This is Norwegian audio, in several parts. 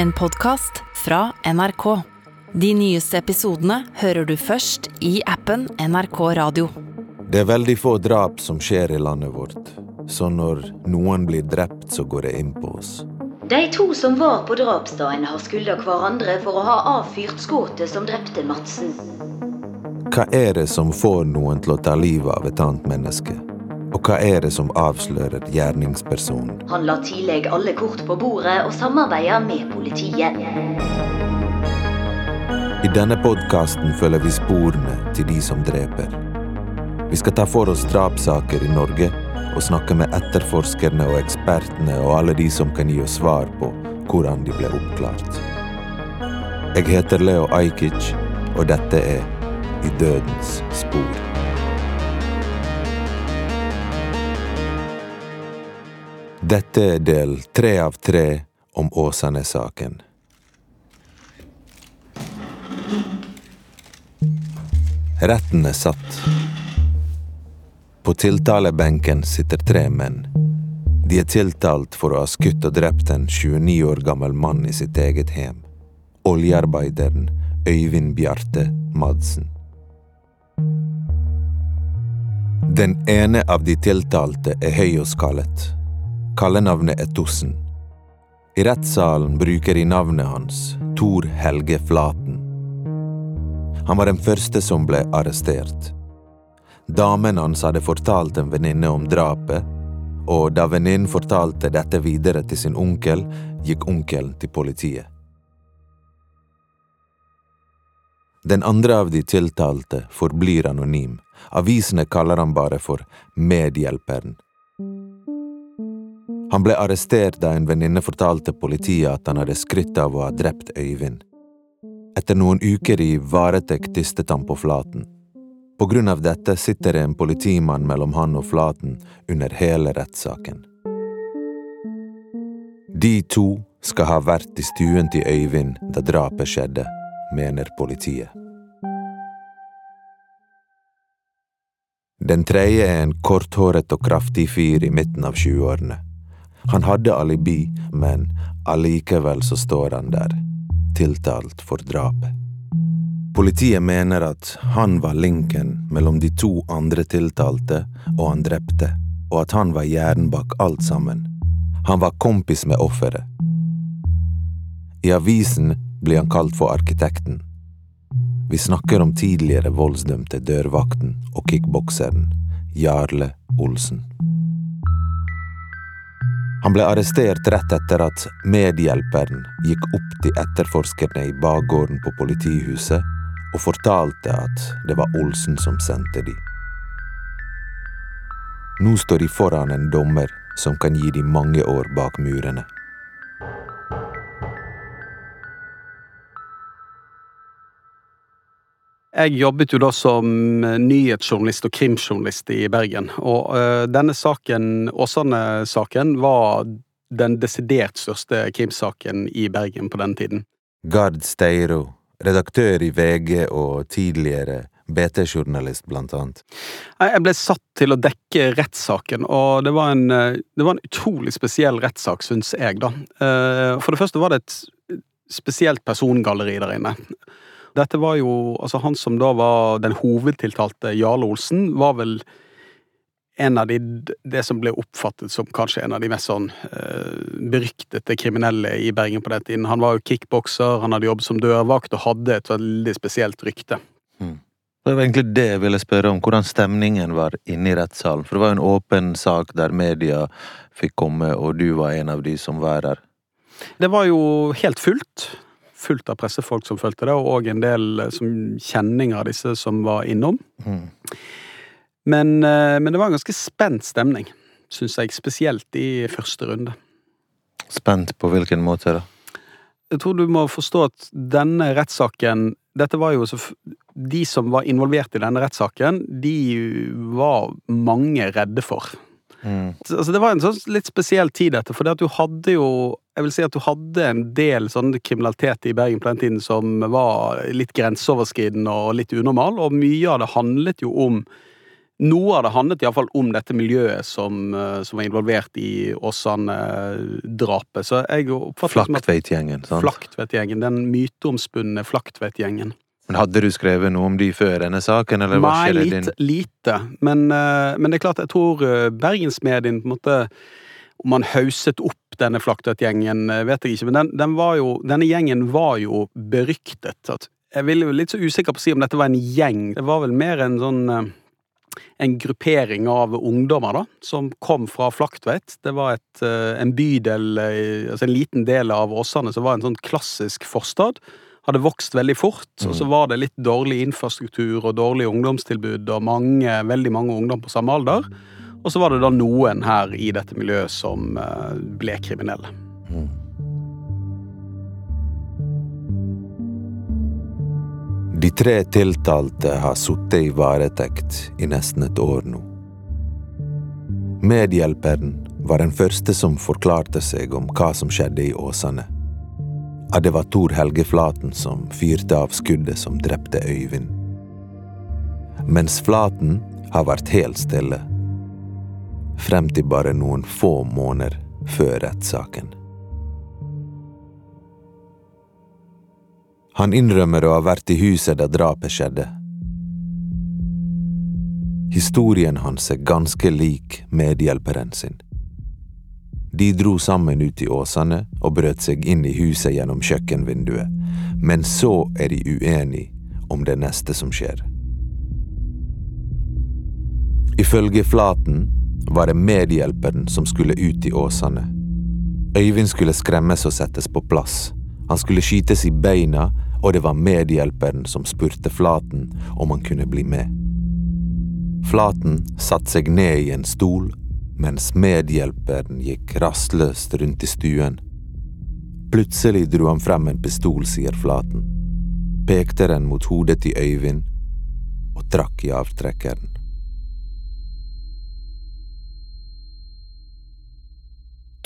En podkast fra NRK. De nyeste episodene hører du først i appen NRK Radio. Det er veldig få drap som skjer i landet vårt. Så når noen blir drept, så går det inn på oss. De to som var på drapsdagen, har skylda hverandre for å ha avfyrt skuddet som drepte Madsen. Hva er det som får noen til å ta livet av et annet menneske? Og hva er det som avslører gjerningspersonen? Han la tidlig alle kort på bordet og samarbeida med politiet. I denne podkasten følger vi sporene til de som dreper. Vi skal ta for oss drapssaker i Norge og snakke med etterforskerne og ekspertene og alle de som kan gi oss svar på hvordan de ble oppklart. Jeg heter Leo Ajkic, og dette er I dødens spor. Dette er del tre av tre om Åsane-saken. Retten er satt. På tiltalebenken sitter tre menn. De er tiltalt for å ha skutt og drept en 29 år gammel mann i sitt eget hjem. Oljearbeideren Øyvind Bjarte Madsen. Den ene av de tiltalte er høy og skallet. Kallenavnet Etossen. I rettssalen bruker de navnet hans, Tor Helge Flaten. Han var den første som ble arrestert. Damen hans hadde fortalt en venninne om drapet, og da venninnen fortalte dette videre til sin onkel, gikk onkelen til politiet. Den andre av de tiltalte forblir anonym. Avisene kaller han bare for Medhjelperen. Han ble arrestert da en venninne fortalte politiet at han hadde skrytt av å ha drept Øyvind. Etter noen uker i varetekt tistet han på Flaten. På grunn av dette sitter det en politimann mellom han og Flaten under hele rettssaken. De to skal ha vært i stuen til Øyvind da drapet skjedde, mener politiet. Den tredje er en korthåret og kraftig fyr i midten av 20-årene. Han hadde alibi, men allikevel så står han der, tiltalt for drapet. Politiet mener at han var linken mellom de to andre tiltalte og han drepte, og at han var hjernen bak alt sammen. Han var kompis med offeret. I avisen blir han kalt for arkitekten. Vi snakker om tidligere voldsdømte dørvakten og kickbokseren Jarle Olsen. Han ble arrestert rett etter at medhjelperen gikk opp til etterforskerne i bakgården på politihuset og fortalte at det var Olsen som sendte de. Nå står de foran en dommer som kan gi de mange år bak murene. Jeg jobbet jo da som nyhetsjournalist og krimjournalist i Bergen, og uh, denne saken, Åsane-saken, var den desidert største krimsaken i Bergen på den tiden. Gard Steiro, redaktør i VG og tidligere BT-journalist, blant annet. Jeg ble satt til å dekke rettssaken, og det var en, det var en utrolig spesiell rettssak, syns jeg, da. For det første var det et spesielt persongalleri der inne. Dette var jo Altså, han som da var den hovedtiltalte, Jarle Olsen, var vel en av de Det som ble oppfattet som kanskje en av de mest sånn eh, beryktede kriminelle i Bergen på den tiden. Han var jo kickbokser, han hadde jobbet som dørvakt og hadde et veldig spesielt rykte. Mm. Det var egentlig det jeg ville spørre om, hvordan stemningen var inne i rettssalen. For det var jo en åpen sak der media fikk komme, og du var en av de som var der. Det var jo helt fullt fullt av pressefolk som fulgte det, og en del som kjenninger av disse som var innom. Mm. Men, men, det var en ganske spent stemning, syns jeg, spesielt i første runde. Spent på hvilken måte, da? Jeg tror du må forstå at denne rettssaken Dette var jo De som var involvert i denne rettssaken, de var mange redde for. Mm. Altså, det var en sånn litt spesiell tid, dette, for du hadde jo Jeg vil si at du hadde en del sånn kriminalitet i Bergen på den tiden som var litt grenseoverskridende og litt unormal, og mye av det handlet jo om noe av det handlet iallfall om dette miljøet som, eh, som var involvert i Åsane-drapet. Så jeg oppfatter det som at Flaktveit-gjengen, sant? Flaktveit-gjengen, den myteomspunne Flaktveit-gjengen. Men hadde du skrevet noe om de før denne saken, eller var Nei, ikke det lite. din lite. Men, eh, men det er klart, jeg tror eh, bergensmedien på en måte Om man hauset opp denne Flaktveit-gjengen, eh, vet jeg ikke, men den, den var jo, denne gjengen var jo beryktet. Jeg vil jo litt så usikker på å si om dette var en gjeng. Det var vel mer en sånn en gruppering av ungdommer da, som kom fra Flaktveit. Det var et, en bydel, altså en liten del av Åsane, som var en sånn klassisk forstad. Hadde vokst veldig fort, og så var det litt dårlig infrastruktur og dårlig ungdomstilbud og mange, veldig mange ungdom på samme alder. Og så var det da noen her i dette miljøet som eh, ble kriminelle. De tre tiltalte har sittet i varetekt i nesten et år nå. Medhjelperen var den første som forklarte seg om hva som skjedde i Åsane. At det var Tor Helge Flaten som fyrte av skuddet som drepte Øyvind. Mens Flaten har vært helt stille. Frem til bare noen få måneder før rettssaken. Han innrømmer å ha vært i huset da drapet skjedde. Historien hans er ganske lik medhjelperen sin. De dro sammen ut i Åsane og brøt seg inn i huset gjennom kjøkkenvinduet, men så er de uenige om det neste som skjer. Ifølge Flaten var det medhjelperen som skulle ut i Åsane. Øyvind skulle skremmes og settes på plass. Han skulle skytes i beina, og det var medhjelperen som spurte Flaten om han kunne bli med. Flaten satte seg ned i en stol, mens medhjelperen gikk rastløst rundt i stuen. Plutselig dro han frem en pistol, sier Flaten, pekte den mot hodet til Øyvind og trakk i avtrekkeren.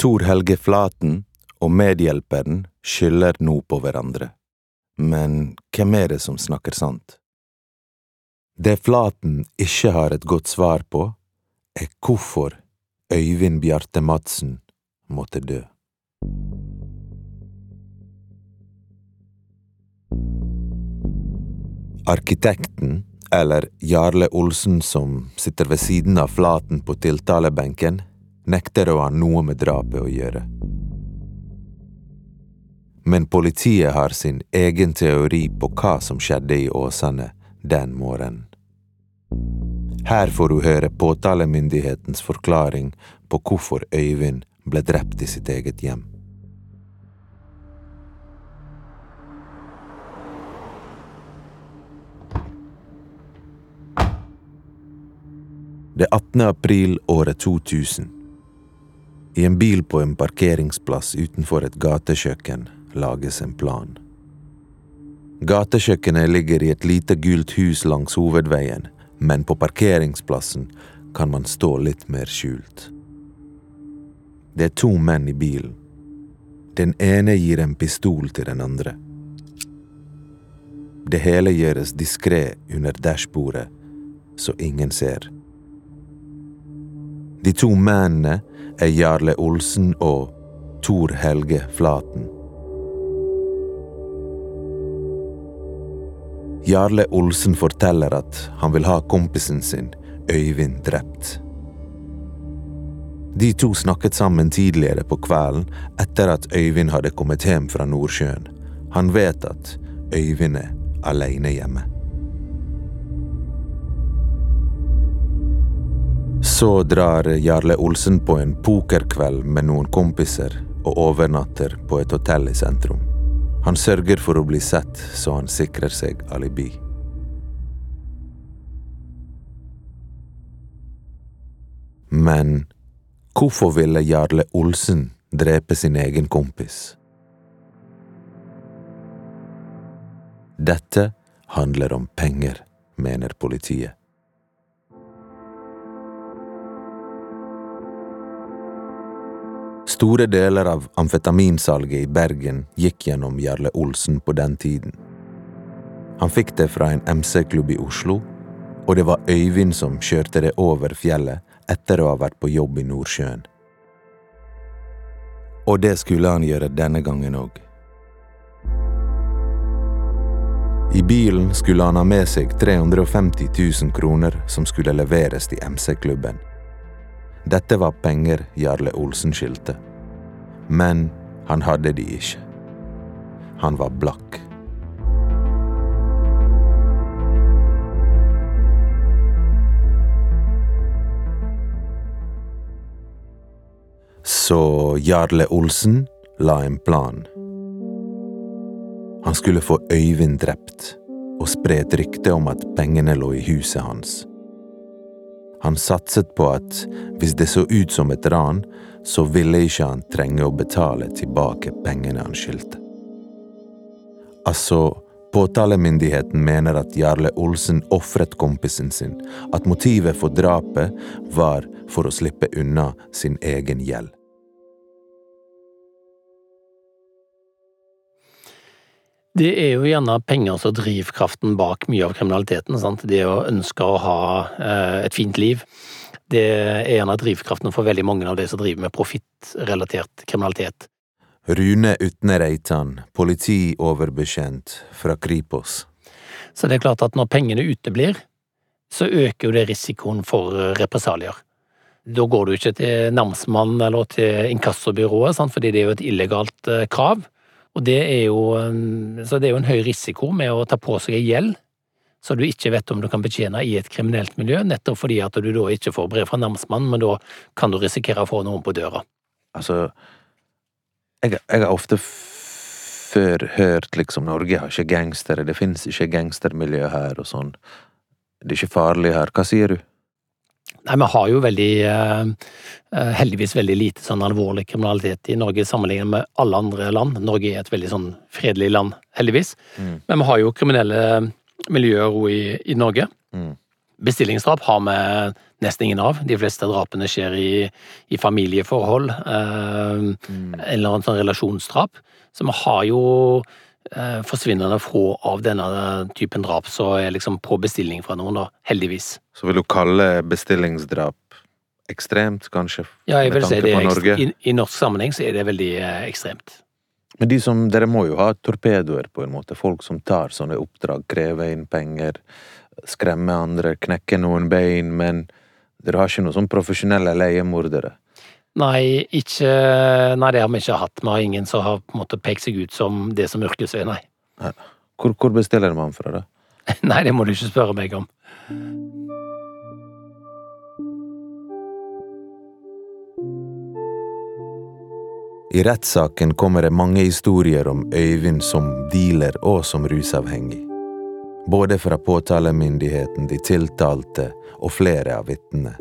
Tor Helge Flaten og medhjelperen skylder nå på hverandre. Men hvem er det som snakker sant? Det Flaten ikke har et godt svar på, er hvorfor Øyvind Bjarte Madsen måtte dø. Arkitekten, eller Jarle Olsen som sitter ved siden av Flaten på tiltalebenken, nekter å ha noe med drapet å gjøre. Men politiet har sin egen teori på hva som skjedde i Åsane den morgenen. Her får du høre påtalemyndighetens forklaring på hvorfor Øyvind ble drept i sitt eget hjem. Det er 18. april året 2000. I en bil på en parkeringsplass utenfor et gatekjøkken lages en plan. Gatekjøkkenet ligger i et lite gult hus langs hovedveien, men på parkeringsplassen kan man stå litt mer skjult. Det er to menn i bilen. Den ene gir en pistol til den andre. Det hele gjøres diskré under dashbordet, så ingen ser. De to mennene er Jarle Olsen og Tor Helge Flaten. Jarle Olsen forteller at han vil ha kompisen sin, Øyvind, drept. De to snakket sammen tidligere på kvelden etter at Øyvind hadde kommet hjem fra Nordsjøen. Han vet at Øyvind er alene hjemme. Så drar Jarle Olsen på en pokerkveld med noen kompiser og overnatter på et hotell i sentrum. Han sørger for å bli sett, så han sikrer seg alibi. Men hvorfor ville Jarle Olsen drepe sin egen kompis? Dette handler om penger, mener politiet. Store deler av amfetaminsalget i Bergen gikk gjennom Jarle Olsen på den tiden. Han fikk det fra en MC-klubb i Oslo, Og det var Øyvind som kjørte det over fjellet etter å ha vært på jobb i Nordsjøen. Og det skulle han gjøre denne gangen òg. I bilen skulle han ha med seg 350 000 kroner som skulle leveres til MC-klubben. Dette var penger Jarle Olsen skyldte. Men han hadde de ikke. Han var blakk. Så Jarle Olsen la en plan. Han skulle få Øyvind drept og spre et rykte om at pengene lå i huset hans. Han satset på at hvis det så ut som et ran, så ville ikke han trenge å betale tilbake pengene han skyldte. Altså, påtalemyndigheten mener at Jarle Olsen ofret kompisen sin, at motivet for drapet var for å slippe unna sin egen gjeld. Det er jo gjerne penger som drivkraften bak mye av kriminaliteten. Sant? Det å ønske å ha eh, et fint liv. Det er gjerne drivkraften for veldig mange av de som driver med profittrelatert kriminalitet. Rune Utne Reitan, politioverbetjent fra Kripos. Så det er klart at når pengene uteblir, så øker jo det risikoen for eh, represalier. Da går du ikke til namsmannen eller til inkassobyrået, sant? fordi det er jo et illegalt eh, krav. Og det er jo, så det er jo en høy risiko med å ta på seg gjeld så du ikke vet om du kan betjene i et kriminelt miljø, nettopp fordi at du da ikke får brev fra namsmannen, men da kan du risikere å få noen på døra. Altså, jeg, jeg har ofte før hørt liksom Norge har ikke gangstere, det finnes ikke gangstermiljø her og sånn. Det er ikke farlig her. Hva sier du? Nei, vi har jo veldig eh, eh, heldigvis veldig lite sånn alvorlig kriminalitet i Norge sammenlignet med alle andre land. Norge er et veldig sånn fredelig land, heldigvis. Mm. Men vi har jo kriminelle miljøer i, i Norge. Mm. Bestillingsdrap har vi nesten ingen av. De fleste drapene skjer i, i familieforhold. Eh, mm. Eller annen sånn relasjonsdrap. Så vi har jo forsvinnende få av denne typen drap så er liksom på bestilling fra noen, da. Heldigvis. Så vil du kalle bestillingsdrap ekstremt, kanskje? Ja, jeg vil si det. I, I, norsk sammenheng så er det veldig eh, ekstremt. Men de som, dere må jo ha torpedoer, på en måte. Folk som tar sånne oppdrag, krever inn penger, skremmer andre, knekker noen bein. Men dere har ikke noen sånn profesjonelle leiemordere? Nei, ikke, nei, det har vi ikke hatt. Vi har ingen som har på en måte pekt seg ut som det som yrkesvei, nei. Hvor, hvor bestiller man fra, da? nei, det må du ikke spørre meg om. I rettssaken kommer det mange historier om Øyvind som dealer og som rusavhengig. Både fra påtalemyndigheten, de tiltalte og flere av vitnene.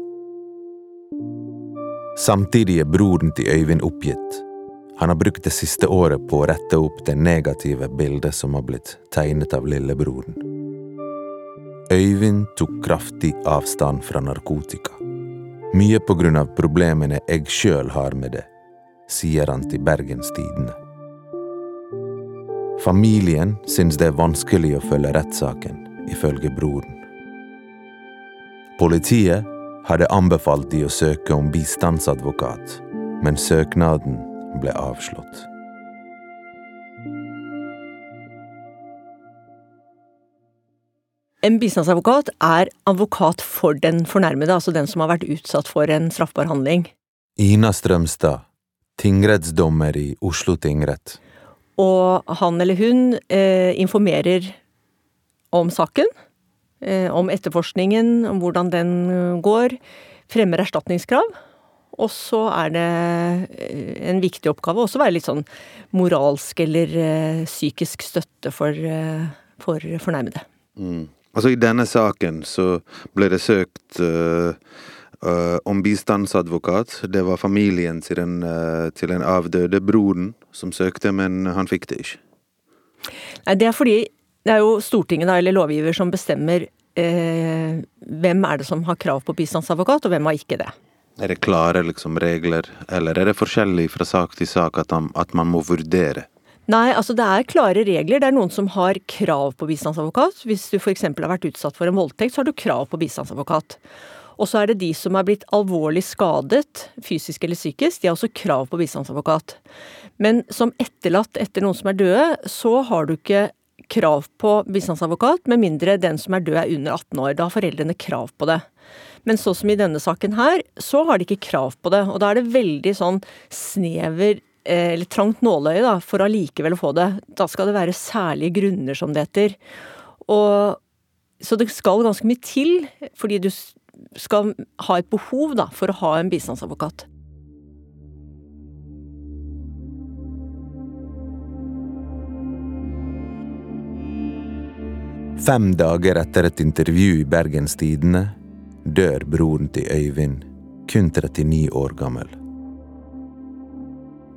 Samtidig er broren til Øyvind oppgitt. Han har brukt det siste året på å rette opp det negative bildet som har blitt tegnet av lillebroren. Øyvind tok kraftig avstand fra narkotika. Mye på grunn av problemene jeg sjøl har med det, sier han til Bergens Tidende. Familien syns det er vanskelig å følge rettssaken, ifølge broren. Politiet hadde anbefalt de å søke om bistandsadvokat, men søknaden ble avslått. En bistandsadvokat er advokat for den fornærmede, altså den som har vært utsatt for en straffbar handling. Ina Strømstad, tingrettsdommer i Oslo tingrett. Og han eller hun eh, informerer om saken, om etterforskningen, om hvordan den eh, går. Fremmer erstatningskrav. Og så er det eh, en viktig oppgave også å være litt sånn moralsk eller psykisk støtte for, for fornærmede. Mm. Altså I denne saken så ble det søkt uh, uh, om bistandsadvokat. Det var familien til den, uh, til den avdøde broren som søkte, men han fikk det ikke. Nei, Det er fordi det er jo Stortinget da, eller lovgiver som bestemmer eh, hvem er det som har krav på bistandsadvokat, og hvem har ikke det. Er det klare liksom, regler, eller er det forskjellig fra sak til sak at, han, at man må vurdere? Nei, altså det er klare regler. Det er noen som har krav på bistandsadvokat. Hvis du f.eks. har vært utsatt for en voldtekt, så har du krav på bistandsadvokat. Og så er det de som er blitt alvorlig skadet, fysisk eller psykisk, de har også krav på bistandsadvokat. Men som etterlatt etter noen som er døde, så har du ikke krav på bistandsadvokat, med mindre den som er død er under 18 år. Da har foreldrene krav på det. Men så som i denne saken her, så har de ikke krav på det. Og da er det veldig sånn snever eh, eller trangt nåløye da, for allikevel å få det. Da skal det være særlige grunner, som det heter. Og, så det skal ganske mye til, fordi du skal ha et behov da, for å ha en bistandsadvokat. Fem dager etter et intervju i Bergens Tidende dør broren til Øyvind, kun 39 år gammel.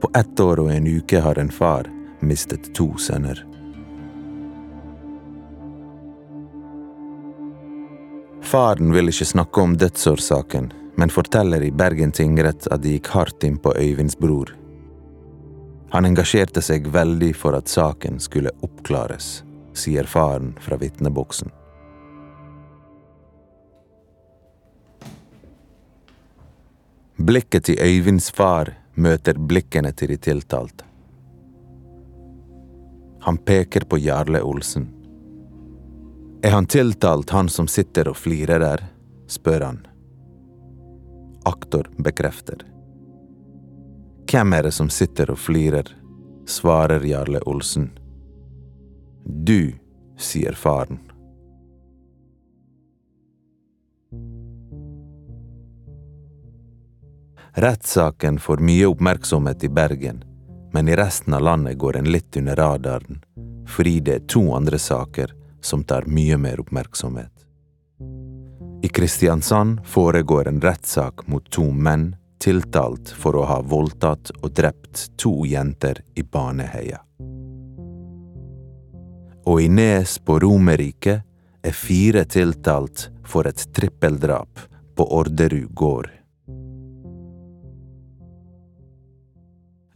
På ett år og en uke har en far mistet to sønner. Faren vil ikke snakke om dødsårsaken, men forteller i Bergen tingrett at de gikk hardt inn på Øyvinds bror. Han engasjerte seg veldig for at saken skulle oppklares, sier faren fra vitneboksen. Blikket til Øyvinds far møter blikkene til de tiltalte. Han peker på Jarle Olsen. Er han tiltalt, han som sitter og flirer der? spør han. Aktor bekrefter. Hvem er det som sitter og flirer? svarer Jarle Olsen. Du, sier faren. Rettssaken får mye oppmerksomhet i Bergen, men i resten av landet går den litt under radaren, fordi det er to andre saker som tar mye mer oppmerksomhet. I Kristiansand foregår en rettssak mot to menn tiltalt for å ha voldtatt og drept to jenter i Baneheia. Og i Nes på Romerike er fire tiltalt for et trippeldrap på Orderud gård.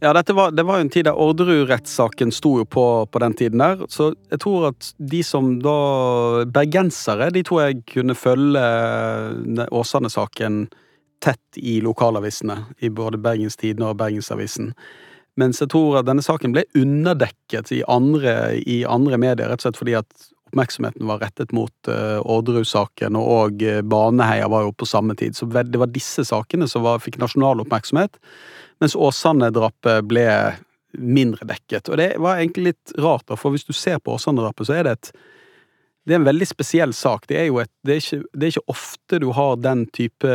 Ja, var, det var jo en tid der Orderud-rettssaken sto jo på, på den tiden der. Så jeg tror at de som da Bergensere, de tror jeg kunne følge Åsane-saken tett i lokalavisene. I både Bergens Tidende og Bergensavisen. Mens jeg tror at denne saken ble underdekket i andre, i andre medier, rett og slett fordi at oppmerksomheten var rettet mot uh, Orderud-saken, og uh, Baneheia var jo på samme tid. Så det var disse sakene som var, fikk nasjonal oppmerksomhet mens Åsane-drapet ble mindre dekket. Og det var egentlig litt rart, da, for hvis du ser på Åsane-drapet, så er det et det er en veldig spesiell sak. Det er jo et, det er ikke, det er ikke ofte du har den type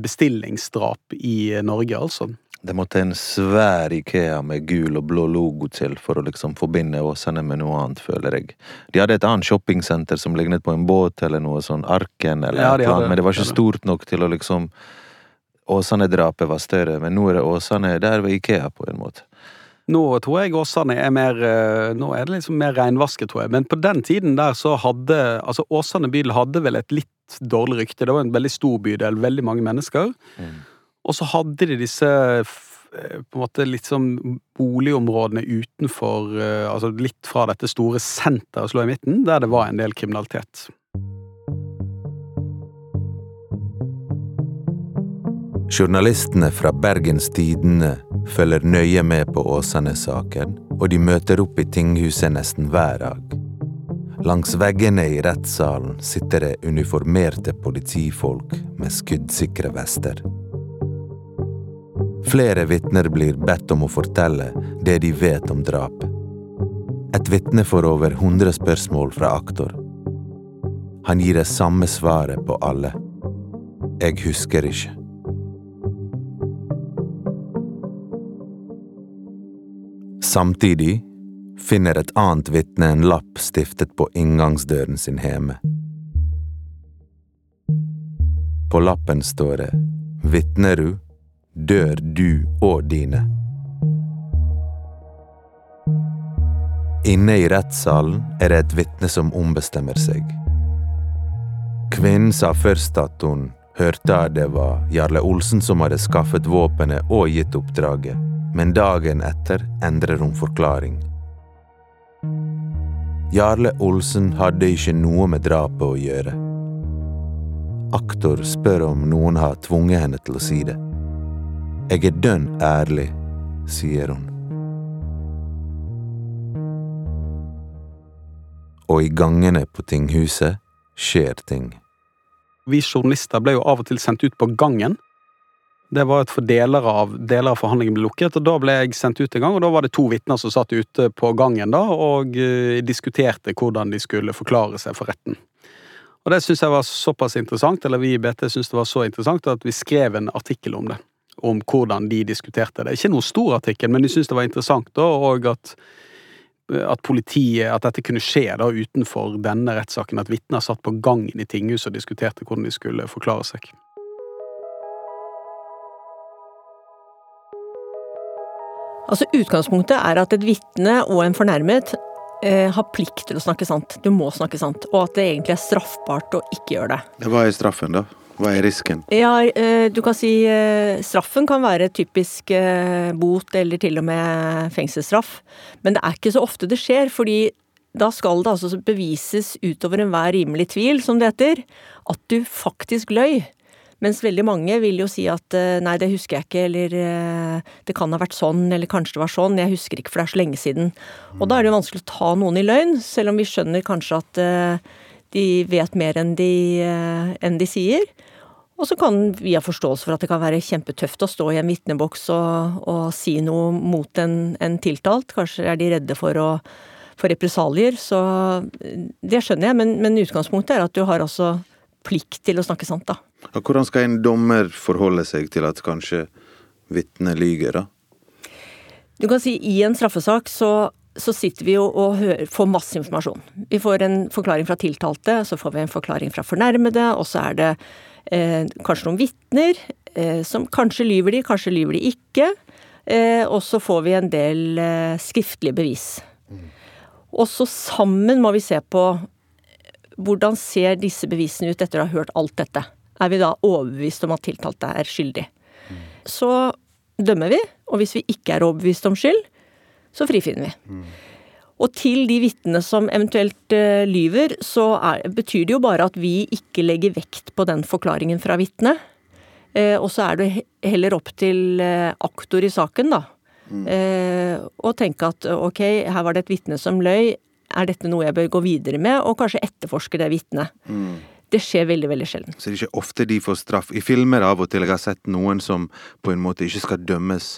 bestillingsdrap i Norge, altså. Det måtte en svær Ikea med gul og blå logo til for å liksom forbinde Åsane med noe annet, føler jeg. De hadde et annet shoppingsenter som lignet på en båt eller noe sånn Arken eller ja, eller annet, men det var ikke stort nok til å liksom Åsane-drapet var større, men nå er det Åsane der ved Ikea, på en måte. Nå tror jeg Åsane er mer eh, Nå er det liksom mer reinvasket, tror jeg. Men på den tiden der så hadde Altså, Åsane bydel hadde vel et litt dårlig rykte. Det var en veldig stor bydel, veldig mange mennesker. Mm. Og så hadde de disse eh, på en måte litt sånn boligområdene utenfor eh, Altså litt fra dette store senteret lå i midten, der det var en del kriminalitet. Journalistene fra Bergens Tidende følger nøye med på Åsane-saken, og de møter opp i tinghuset nesten hver dag. Langs veggene i rettssalen sitter det uniformerte politifolk med skuddsikre vester. Flere vitner blir bedt om å fortelle det de vet om drap. Et vitne får over 100 spørsmål fra aktor. Han gir det samme svaret på alle. Jeg husker ikke. Samtidig finner et annet vitne en lapp stiftet på inngangsdøren sin hjemme. På lappen står det Vitner du, dør du og dine. Inne i rettssalen er det et vitne som ombestemmer seg. Kvinnen sa først at hun hørte at det var Jarle Olsen som hadde skaffet våpenet og gitt oppdraget men dagen etter endrer hun forklaring. Jarle Olsen hadde ikke noe med drapet å gjøre. Aktor spør om noen har tvunget henne til å si det. Jeg er dønn ærlig, sier hun. Og i gangene på tinghuset skjer ting. Vi journalister ble jo av og til sendt ut på gangen. Det var et for deler av, deler av forhandlingen ble lukket, og da ble jeg sendt ut en gang. Og da var det to vitner som satt ute på gangen da, og uh, diskuterte hvordan de skulle forklare seg for retten. Og det syns jeg var såpass interessant, eller vi i BT syns det var så interessant, at vi skrev en artikkel om det. Om hvordan de diskuterte det. Ikke noen stor artikkel, men de syntes det var interessant, da, og at at politiet, at dette kunne skje da utenfor denne rettssaken. At vitner satt på gangen i tinghuset og diskuterte hvordan de skulle forklare seg. Altså Utgangspunktet er at et vitne og en fornærmet eh, har plikt til å snakke sant. Du må snakke sant. Og at det egentlig er straffbart å ikke gjøre det. Hva er straffen, da? Hva er risken? Ja, eh, du kan si eh, Straffen kan være typisk eh, bot eller til og med fengselsstraff. Men det er ikke så ofte det skjer, fordi da skal det altså bevises utover enhver rimelig tvil, som det heter, at du faktisk løy. Mens veldig mange vil jo si at nei, det husker jeg ikke, eller det kan ha vært sånn, eller kanskje det var sånn, jeg husker ikke for det er så lenge siden. Og da er det jo vanskelig å ta noen i løgn, selv om vi skjønner kanskje at de vet mer enn de, enn de sier. Og så kan vi ha forståelse for at det kan være kjempetøft å stå i en vitneboks og, og, si noe mot en, en, tiltalt. Kanskje er de redde for, å, for represalier. Så det skjønner jeg, men, men utgangspunktet er at du har altså plikt til å snakke sant, da. Hvordan skal en dommer forholde seg til at kanskje vitnet lyver, da? Du kan si i en straffesak så så sitter vi jo og hører, får masse informasjon. Vi får en forklaring fra tiltalte, så får vi en forklaring fra fornærmede, og så er det eh, kanskje noen vitner eh, som kanskje lyver de, kanskje lyver de ikke. Eh, og så får vi en del eh, skriftlige bevis. Og så sammen må vi se på hvordan ser disse bevisene ut etter å ha hørt alt dette. Er vi da overbevist om at tiltalte er skyldig? Så dømmer vi, og hvis vi ikke er overbevist om skyld, så frifinner vi. Mm. Og til de vitnene som eventuelt uh, lyver, så er, betyr det jo bare at vi ikke legger vekt på den forklaringen fra vitnet. Uh, og så er det heller opp til uh, aktor i saken, da. Mm. å tenke at ok, her var det et vitne som løy. Er dette noe jeg bør gå videre med, og kanskje etterforske det vitnet? Mm. Det skjer veldig veldig sjelden. Så det er ikke ofte de får straff. I filmer av og til jeg har sett noen som på en måte ikke skal dømmes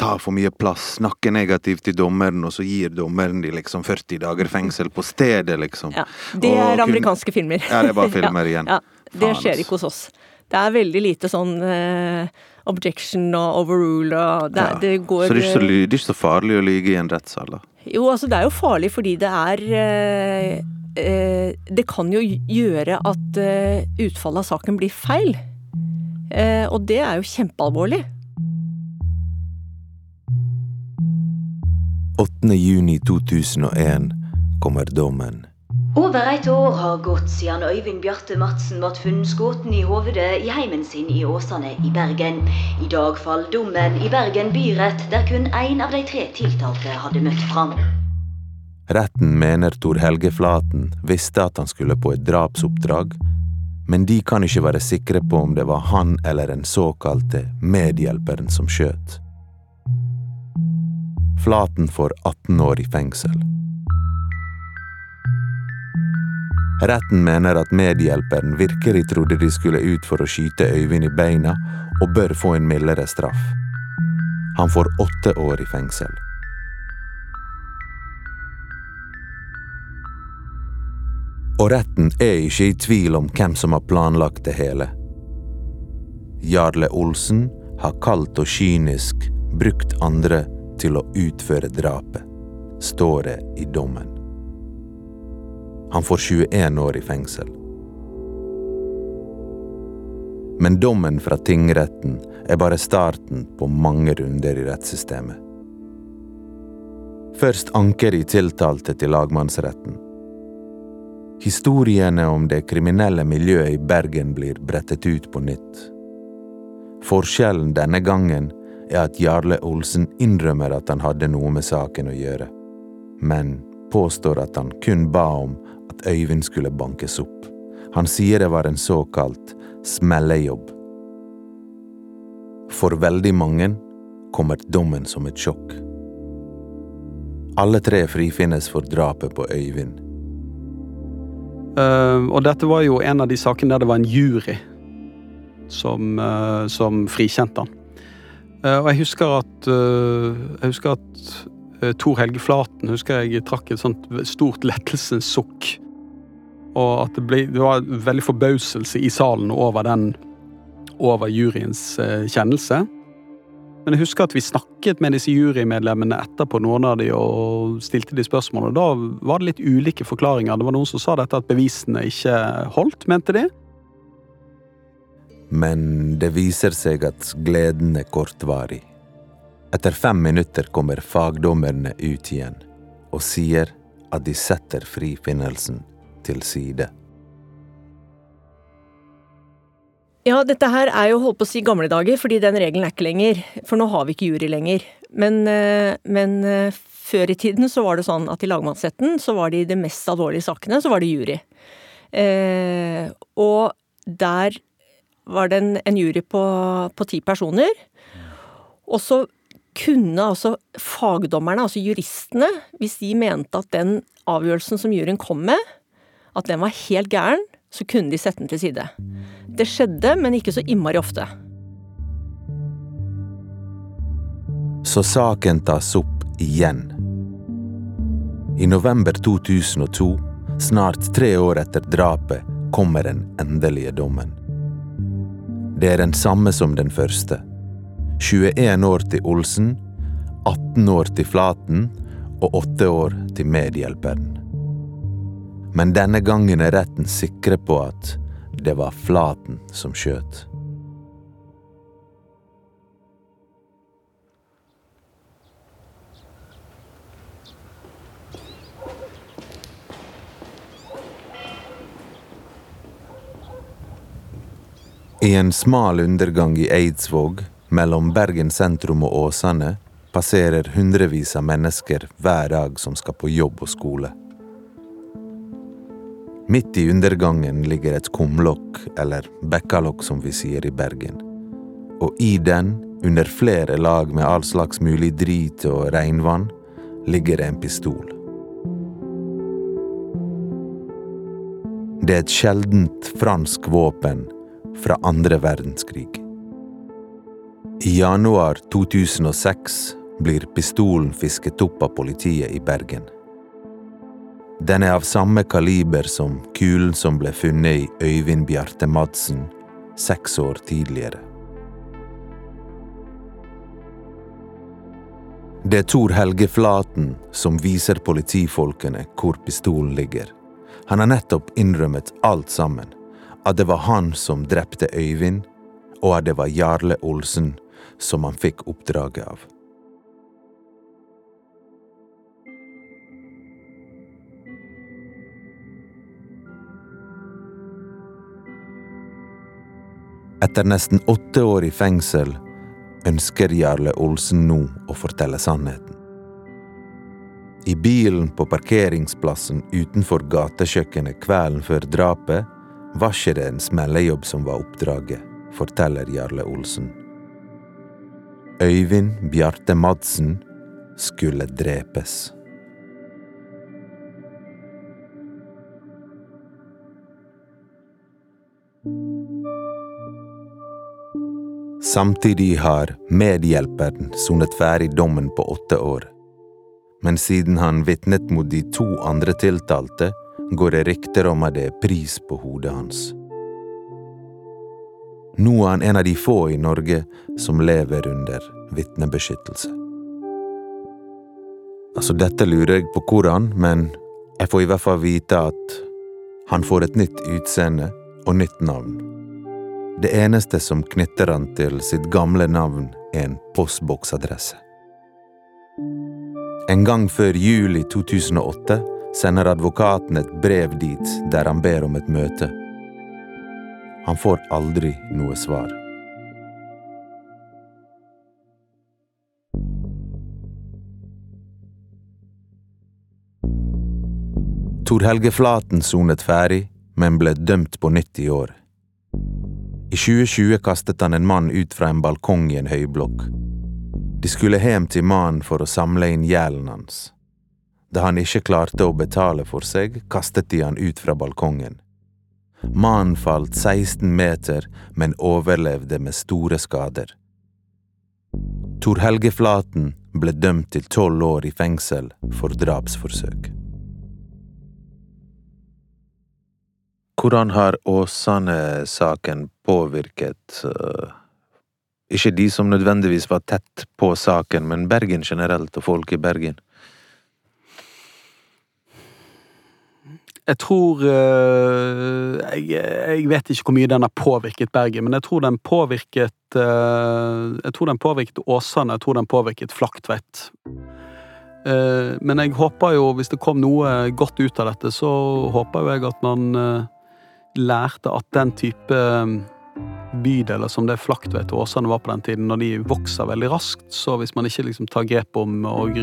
tar for mye plass, snakker negativt til dommeren, og så gir dommeren de liksom 40 dager fengsel på stedet, liksom. Ja, Det er og amerikanske kun... filmer. Ja, det er bare filmer ja, igjen. Ja, det skjer ikke hos oss. Det er veldig lite sånn uh, objection og overrule og det, det går Så det er, så, det er ikke så farlig å lyge i en rettssal, da? Jo, altså det er jo farlig fordi det er uh, uh, Det kan jo gjøre at utfallet av saken blir feil. og det er jo kjempealvorlig. 8. juni 2001 kommer dommen. Over et år har gått siden Øyvind Bjarte Madsen ble funnet skutt i hovedet i heimen sin i Åsane i Bergen. I dag faller dommen i Bergen byrett, der kun én av de tre tiltalte hadde møtt fram. Retten mener Tor Helge Flaten visste at han skulle på et drapsoppdrag, men de kan ikke være sikre på om det var han eller den såkalte medhjelperen som skjøt. Flaten får 18 år i fengsel. Retten mener at medhjelperen virkelig trodde de skulle ut for å skyte Øyvind i beina, og bør få en mildere straff. Han får åtte år i fengsel. Og retten er ikke i tvil om hvem som har planlagt det hele. Jarle Olsen har kaldt og kynisk brukt andre til å utføre drapet, står det i dommen. Han får 21 år i fengsel. Men dommen fra tingretten er bare starten på mange runder i rettssystemet. Først anker de tiltalte til lagmannsretten. Historiene om det kriminelle miljøet i Bergen blir brettet ut på nytt. Forskjellen denne gangen er at Jarle Olsen innrømmer at han hadde noe med saken å gjøre, men påstår at han kun ba om at Øyvind skulle bankes opp. Han sier det var en såkalt smellejobb. For veldig mange kommer dommen som et sjokk. Alle tre frifinnes for drapet på Øyvind. Uh, og dette var jo en av de sakene der det var en jury som, uh, som frikjente han. Uh, og jeg husker at Jeg husker at Tor Helge Flaten husker jeg trakk et sånt stort lettelsens sukk. Og at det, ble, det var veldig forbauselse i salen over den over juryens kjennelse. Men jeg husker at vi snakket med disse jurymedlemmene etterpå, noen av de, og stilte de spørsmål. Da var det litt ulike forklaringer. Det var noen som sa dette at bevisene ikke holdt, mente de. Men det viser seg at gleden er kortvarig. Etter fem minutter kommer fagdommerne ut igjen og sier at de setter frifinnelsen til side. Ja, dette her er jo holdt på å si gamle dager, fordi den regelen er ikke lenger. For nå har vi ikke jury lenger. Men, eh, men eh, før i tiden så var det sånn at i lagmannsretten så var det i de mest alvorlige sakene så var det jury. Eh, og der var det en, en jury på, på ti personer. Og så kunne altså fagdommerne, altså juristene, hvis de mente at den avgjørelsen som juryen kom med, at den var helt gæren, så kunne de sette den til side. Det skjedde, men ikke så innmari ofte. Så saken tas opp igjen. I november 2002, snart tre år etter drapet, kommer den endelige dommen. Det er den samme som den første. 21 år til Olsen, 18 år til Flaten og 8 år til medhjelperen. Men denne gangen er retten sikre på at det var Flaten som skjøt. I en smal undergang i Eidsvåg, mellom Bergen sentrum og Åsane, passerer hundrevis av mennesker hver dag som skal på jobb og skole. Midt i undergangen ligger et kumlokk, eller bekkalokk som vi sier i Bergen. Og i den, under flere lag med all slags mulig drit og regnvann, ligger det en pistol. Det er et sjeldent fransk våpen fra andre verdenskrig. I januar 2006 blir pistolen fisket opp av politiet i Bergen. Den er av samme kaliber som kulen som ble funnet i Øyvind Bjarte Madsen seks år tidligere. Det er Tor Helge Flaten som viser politifolkene hvor pistolen ligger. Han har nettopp innrømmet alt sammen. At det var han som drepte Øyvind, og at det var Jarle Olsen som han fikk oppdraget av. Etter nesten åtte år i fengsel ønsker Jarle Olsen nå å fortelle sannheten. I bilen på parkeringsplassen utenfor gatekjøkkenet kvelden før drapet var ikke det en smellejobb som var oppdraget, forteller Jarle Olsen. Øyvind Bjarte Madsen skulle drepes. Samtidig har medhjelperen sonet ferdig dommen på åtte år. Men siden han vitnet mot de to andre tiltalte, går det rykter om at det er pris på hodet hans. Nå er han en av de få i Norge som lever under vitnebeskyttelse. Altså, dette lurer jeg på hvordan, men jeg får i hvert fall vite at han får et nytt utseende og nytt navn. Det eneste som knytter han til sitt gamle navn, er en postboksadresse. En gang før jul i 2008 sender advokaten et brev dit der han ber om et møte. Han får aldri noe svar. Tor Helge Flaten sonet ferdig, men ble dømt på nytt i år. I 2020 kastet han en mann ut fra en balkong i en høyblokk. De skulle hjem til mannen for å samle inn gjelden hans. Da han ikke klarte å betale for seg, kastet de han ut fra balkongen. Mannen falt 16 meter, men overlevde med store skader. Tor Helge Flaten ble dømt til tolv år i fengsel for drapsforsøk. Hvordan har Åsane-saken påvirket uh, ikke de som nødvendigvis var tett på saken, men Bergen generelt, og folk i Bergen? Jeg tror uh, jeg, jeg, vet ikke hvor mye den har påvirket Bergen, men jeg tror den påvirket uh, Jeg tror den påvirket Åsane, jeg tror den påvirket Flaktveit. men jeg håper jo, hvis det kom noe godt ut av dette, så håper jo jeg at man lærte at den type bydeler som det Flaktveit og Åsane var på den tiden, når de vokser veldig raskt, så hvis man ikke liksom tar grep om og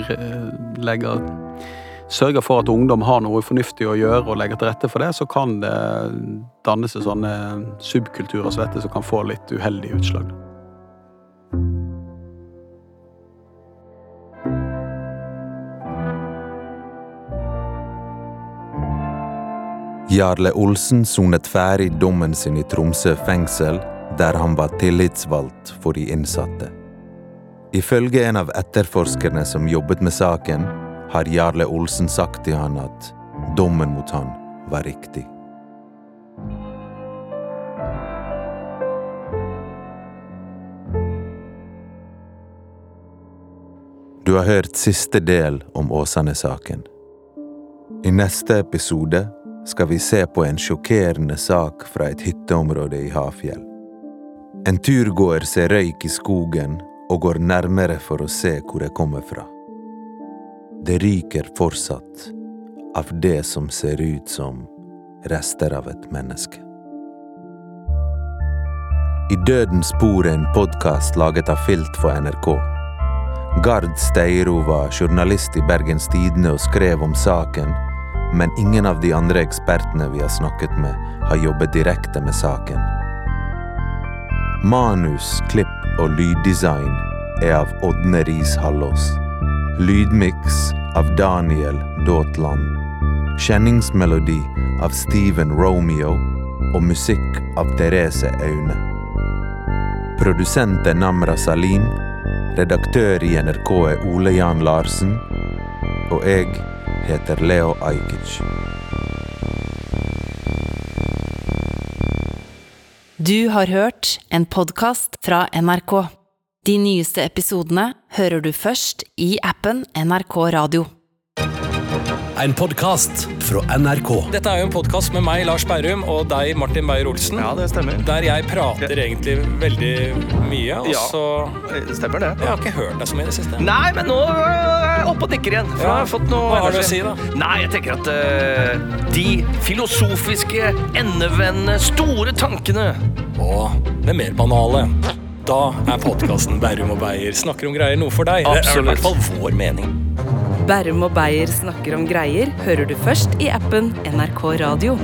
legger Sørger for at ungdom har noe fornuftig å gjøre og legger til rette for det, så kan det danne seg sånne subkulturer som dette som kan få litt uheldige utslag. Jarle Olsen sonet ferdig dommen sin i Tromsø fengsel, der han var tillitsvalgt for de innsatte. Ifølge en av etterforskerne som jobbet med saken, har Jarle Olsen sagt til han at dommen mot han var riktig. Du har hørt siste del om Åsane-saken. I neste episode skal vi se på en sjokkerende sak fra et hytteområde i Hafjell. En turgåer ser røyk i skogen og går nærmere for å se hvor det kommer fra. Det ryker fortsatt av det som ser ut som rester av et menneske. I Dødens spor er en podkast laget av Filt for NRK. Gard Steiro var journalist i Bergens Tidende og skrev om saken men ingen av de andre ekspertene vi har snakket med, har jobbet direkte med saken. Manus, klipp og lyddesign er av Ådne Riis Hallås. Lydmiks av Daniel Daatland. Kjenningsmelodi av Steven Romeo og musikk av Therese Aune. Produsent er Namra Salim. Redaktør i NRK er Ole Jan Larsen. Og jeg heter Leo Ajkic. Du har hørt en podkast fra NRK. De nyeste episodene hører du først i appen NRK Radio en podkast fra NRK. Dette er jo en podkast med meg, Lars Berrum, og deg, Martin Beyer-Olsen. Ja, det stemmer. Der jeg prater ja. egentlig veldig mye, og ja, så Stemmer det. Jeg har ikke hørt deg så mye i det siste. Nei, men nå er jeg oppe og nikker igjen. Ja. Hva har du å si, da? Nei, jeg tenker at uh, de filosofiske, endevendende, store tankene Og det mer banale. Da er podkasten Bærum og Beyer snakker om greier noe for deg. Absolutt. Det er i hvert fall vår mening. Bærum og Beyer snakker om greier hører du først i appen NRK Radio.